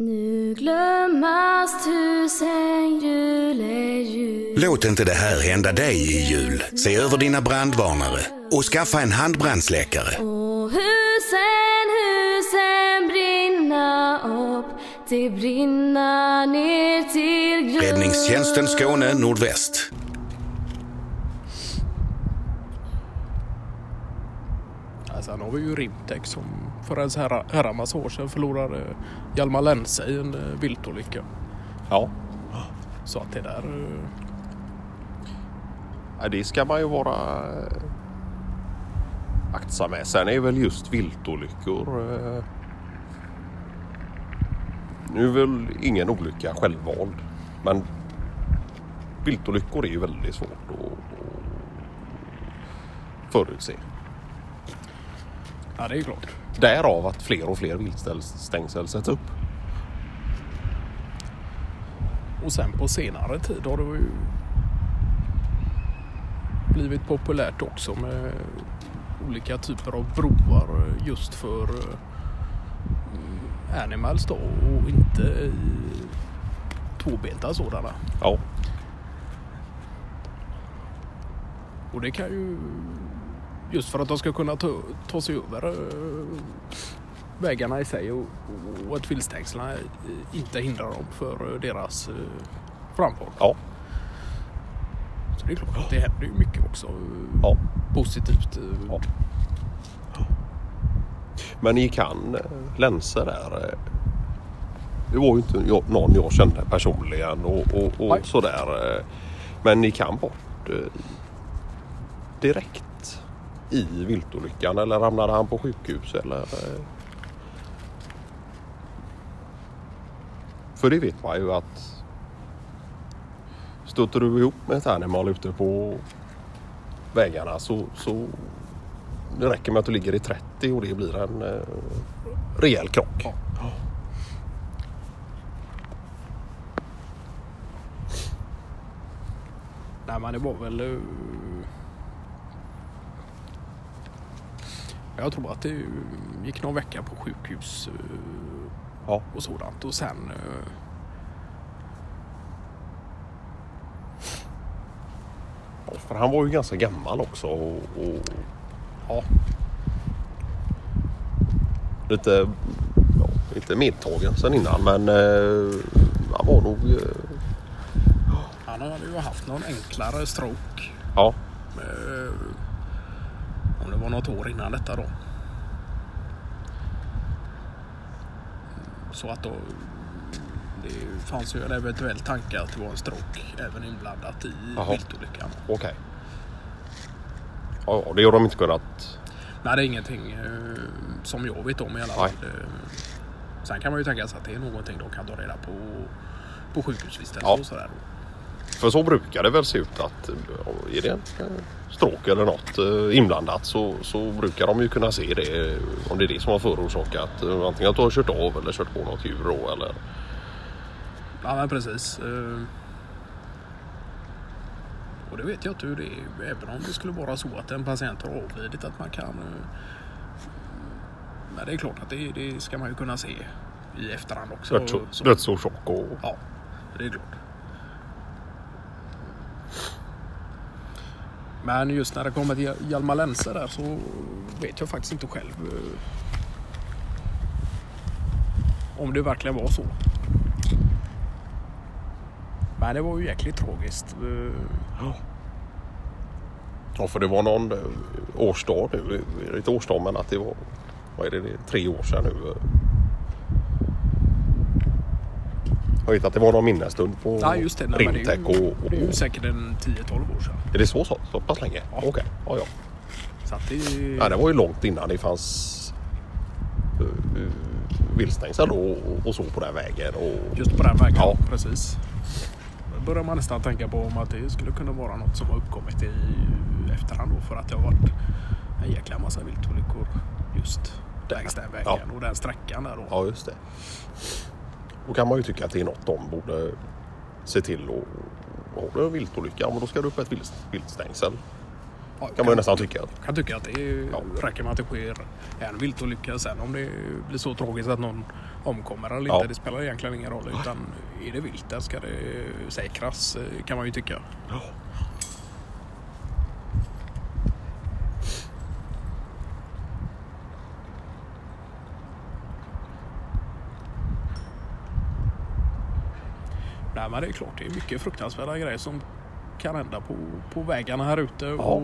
Nu glömmas tusen julejul Låt inte det här hända dig i jul. Se över dina brandvarnare och skaffa en handbrandsläckare. Och husen, husen brinna upp Det brinna ner till grund Räddningstjänsten Skåne Nordväst. Sen har vi ju Rimtex som för en herra, herrans år sedan förlorade Hjalmar Lense i en eh, viltolycka. Ja, Så att det där... eh, Ja, det ska man ju vara eh, aktsam med. Sen är väl just viltolyckor. Nu är väl ingen olycka självvald. Men viltolyckor är ju väldigt svårt att förutse. Ja, det är klart. Därav att fler och fler viltstängsel sätts upp. Och sen på senare tid har det ju blivit populärt också med olika typer av broar just för eh, animals då och inte i tvåbenta sådana. Ja, Och det kan ju just för att de ska kunna ta, ta sig över eh, vägarna i sig och, och att viltstängslen inte hindrar dem för eh, deras eh, framfart. ja, Så det är klart att det händer ju mycket också ja. positivt. Ja. Men ni kan länsor där. Det var ju inte någon jag kände personligen och, och, och sådär. Men ni kan bort direkt i viltolyckan eller hamnade han på sjukhus eller? eh? För det vet man ju att stöter du ihop med ett animal ute på vägarna så, så det räcker med att du ligger i 30 och det blir en eh, rejäl krock. Ja. Nej men det var väl... Jag tror att det gick någon vecka på sjukhus eh, Ja. och sådant och sen... eh, För han var ju ganska gammal också. Och, och Ja, lite, ja, inte medtagen sen innan men eh, han var nog... Eh, han hade ju haft någon enklare stroke. ja, eh, Om det var något år innan detta då. Så att då det fanns ju en eventuell tanke att det var en stroke även inblandat i viltolyckan. okej. Ja, ja, det har de inte kunnat... Nej, det är ingenting eh, som jag vet om i alla fall. Nej. Sen kan man ju tänka sig att det är någonting de kan ta reda på på sjukhusvistelse Ja. och sådär. För så brukar det väl se ut att eh, är det en eh, stråk eller något eh, inblandat så, så brukar de ju kunna se det. Om det är det som har förorsakat antingen att du har kört av eller kört på något djur då, eller Ja, men precis. Och det vet jag inte hur det är. Även om det skulle vara så att en patient har avlidit att man kan... Men det är klart att det, det ska man ju kunna se i efterhand också. döds, Så- dödsorsak och Ja, det är klart. Men just när det kommer till Hjalmar Lense där så vet jag faktiskt inte själv eh, om det verkligen var så. Men det var ju jäkligt tragiskt. Eh. Ja. Ja, för det var någon eh, årsdag nu. Inte årsdag, men att det var vad är det, tre år sedan nu. Jag vet att det var någon minnesstund på Ja just det, nej, men det, är Rimtech. ju, Och, det är ju säkert en 10-12 år sedan. är det så, så, så pass länge? Ja. Okej, ja, ja. Så det, ja. Det var ju långt innan det fanns uh, uh, viltstängsel och, och så på den vägen. Och, Just på den vägen, Ja. precis. Då börjar man nästan tänka på om att det skulle kunna vara något som har uppkommit i efterhand då för att det har varit en jäkla massa viltolyckor just längs den vägen Ja. och den sträckan där då. Ja, just det. Då kan man ju tycka att det är något de borde se till och har du en viltolycka, ja, men då ska du upp ett vilt, viltstängsel. Ja, Kan man ju nästan tycka. Jag kan tycka att det är, Ja. räcker med att det sker en viltolycka. Sen om det blir så tragiskt att någon omkommer eller Ja. inte. Det spelar egentligen ingen roll. Utan är det vilt där ska det säkras eh, kan man ju tycka. Nej men det är klart, det är mycket fruktansvärda grejer som kan hända på, på vägarna här ute. Och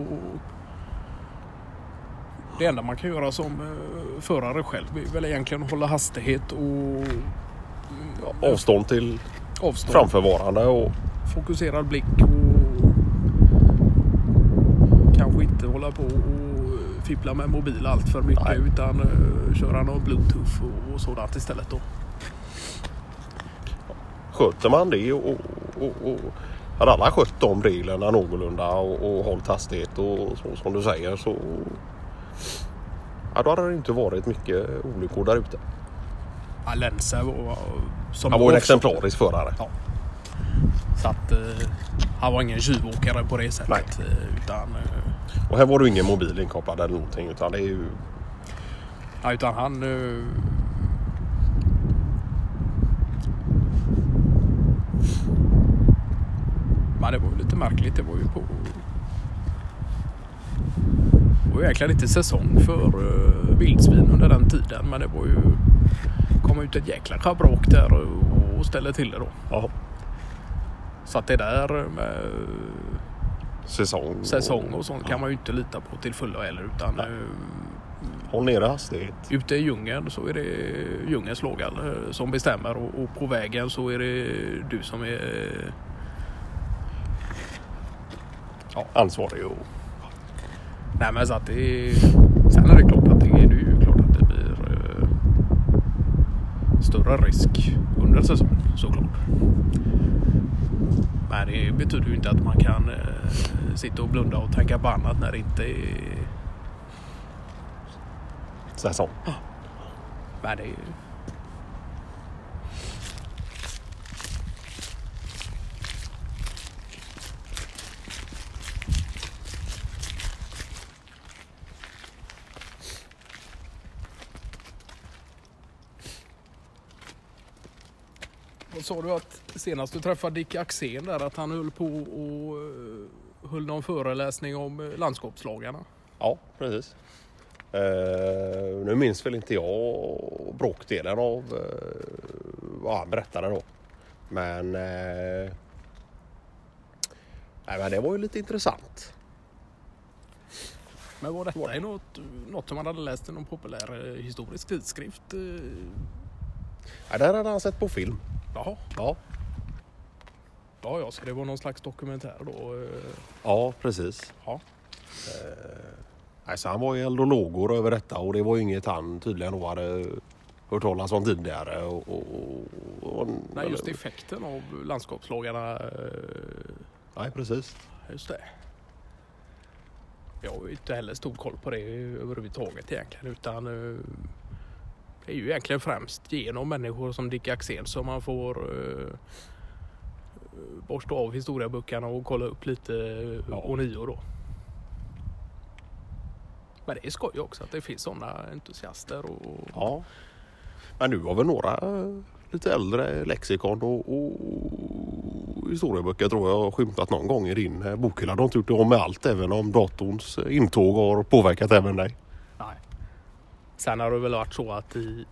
det enda man kan göra som eh, förare själv är väl egentligen att hålla hastighet och ja, Avstånd till avstånd. framförvarande och Fokuserad blick och kanske inte hålla på och fippla med mobil allt för mycket Nej. utan uh, köra någon bluetooth och, och sådant istället då. Sköter man det och, och, och hade alla skött de reglerna någorlunda och, och hållit hastighet och så som du säger så ja, då hade det inte varit mycket olyckor där ute. Ja, Lense var som Han var en exemplarisk förare. Ja. Så att eh, han var ingen tjuvåkare på det sättet. eh, Utan, eh, Och här var det ingen mobil inkopplad eller någonting utan det är ju ja, utan han... eh, Men det var ju lite märkligt. Det var ju på... Det var ju egentligen inte säsong för uh, vildsvin under den tiden. Men det var ju... kom ut ett jäkla schabrak där och, ställde till det då. ja, Så att det där med säsong. säsong och sånt kan man ju inte lita på till fullo heller. Utan Nej. eh, Håll nere hastighet. ute i djungeln så är det djungelns låga eh, som bestämmer och, och på vägen så är det du som är... Ansvarig och Nej men så att det. Sen är det klart att det är, det ju klart att det blir eh, större risk under säsong såklart. Men det betyder ju inte att man kan eh, sitta och blunda och tänka på annat när det inte är... säsong. Men det är sa du att senast du träffade Dick Axén där att han höll på och eh, höll någon föreläsning om eh, landskapslagarna? Ja, precis. Eh, nu minns väl inte jag bråkdelen av eh, vad han berättade då. Men, eh, nej, men det var ju lite intressant. Men var detta i något, något som han hade läst i någon populär historisk tidskrift? Ja, där hade han sett på film. Jaha, Ja, ja, ja, så det var någon slags dokumentär då? eh. ja precis. Ja. Nej, så han var i eld och lågor över detta och det var ju inget han tydligen då hade hört talas om tidigare. Och, och, och, Nej, just effekten av landskapslagarna. eh, Nej, precis. Just det. Jag har ju inte heller stor koll på det överhuvudtaget egentligen utan eh, det är ju egentligen främst genom människor som Dick Axén som man får uh, borsta av historieböckerna och kolla upp lite uh, Ja. ånyo då. Men det är skoj också att det finns sådana entusiaster och Ja. Men du har väl några eh, lite äldre lexikon och, och historieböcker tror jag har skymtat någon gång i din eh, bokhylla. Du har inte gjort det om med allt även om datorns eh, intåg har påverkat även dig. Sen har det väl varit så att i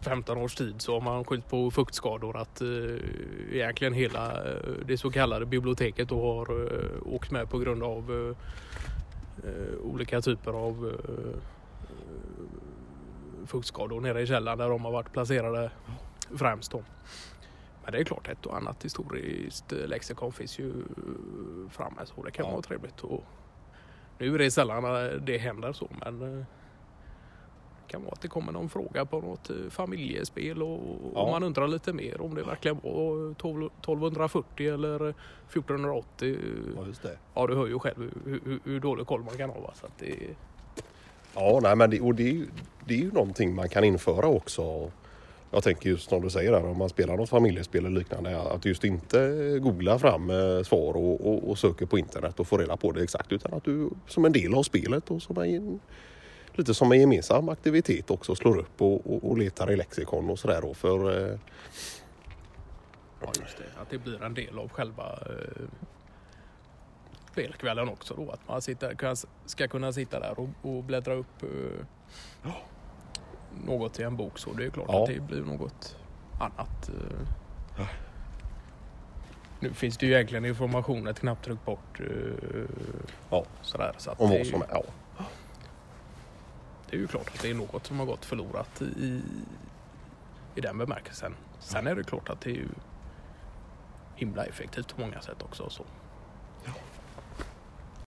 15 års tid så har man skyllt på fuktskador att eh, egentligen hela eh, det så kallade biblioteket då har eh, åkt med på grund av eh, eh, olika typer av eh, fuktskador nere i källaren där de har varit placerade främst då. Men det är klart ett och annat historiskt eh, lexikon finns ju framme så det kan Ja. vara trevligt. Och nu är det sällan eh, det händer så men eh, det kan vara att det kommer någon fråga på något eh, familjespel och Ja. och man undrar lite mer om det verkligen var 12 1240 eller 1480. just det. Ja du hör ju själv hur, hur, hur dålig koll man kan ha. Så att det, Ja, nej, men det, och det, är ju- det är ju någonting man kan införa också. Jag tänker just som du säger där om man spelar något familjespel eller liknande att just inte googla fram eh, svar och, och, och söker på internet och få reda på det exakt utan att du som en del av spelet och som en lite som en gemensam aktivitet också slår upp och, och, och letar i lexikon och sådär då för eh, Ja, just det. Att det blir en del av själva eh, spelkvällen också då. Att man sitter, kan, ska kunna sitta där och, och bläddra upp eh, något i en bok så det är klart Ja. att det blir något annat. Eh. Nu finns det ju egentligen information ett knapptryck bort. Eh, ja, sådär, så att om vad som är. Ja. det är ju klart att det är något som har gått förlorat i, i den bemärkelsen. Sen är det klart att det är ju himla effektivt på många sätt också. Så.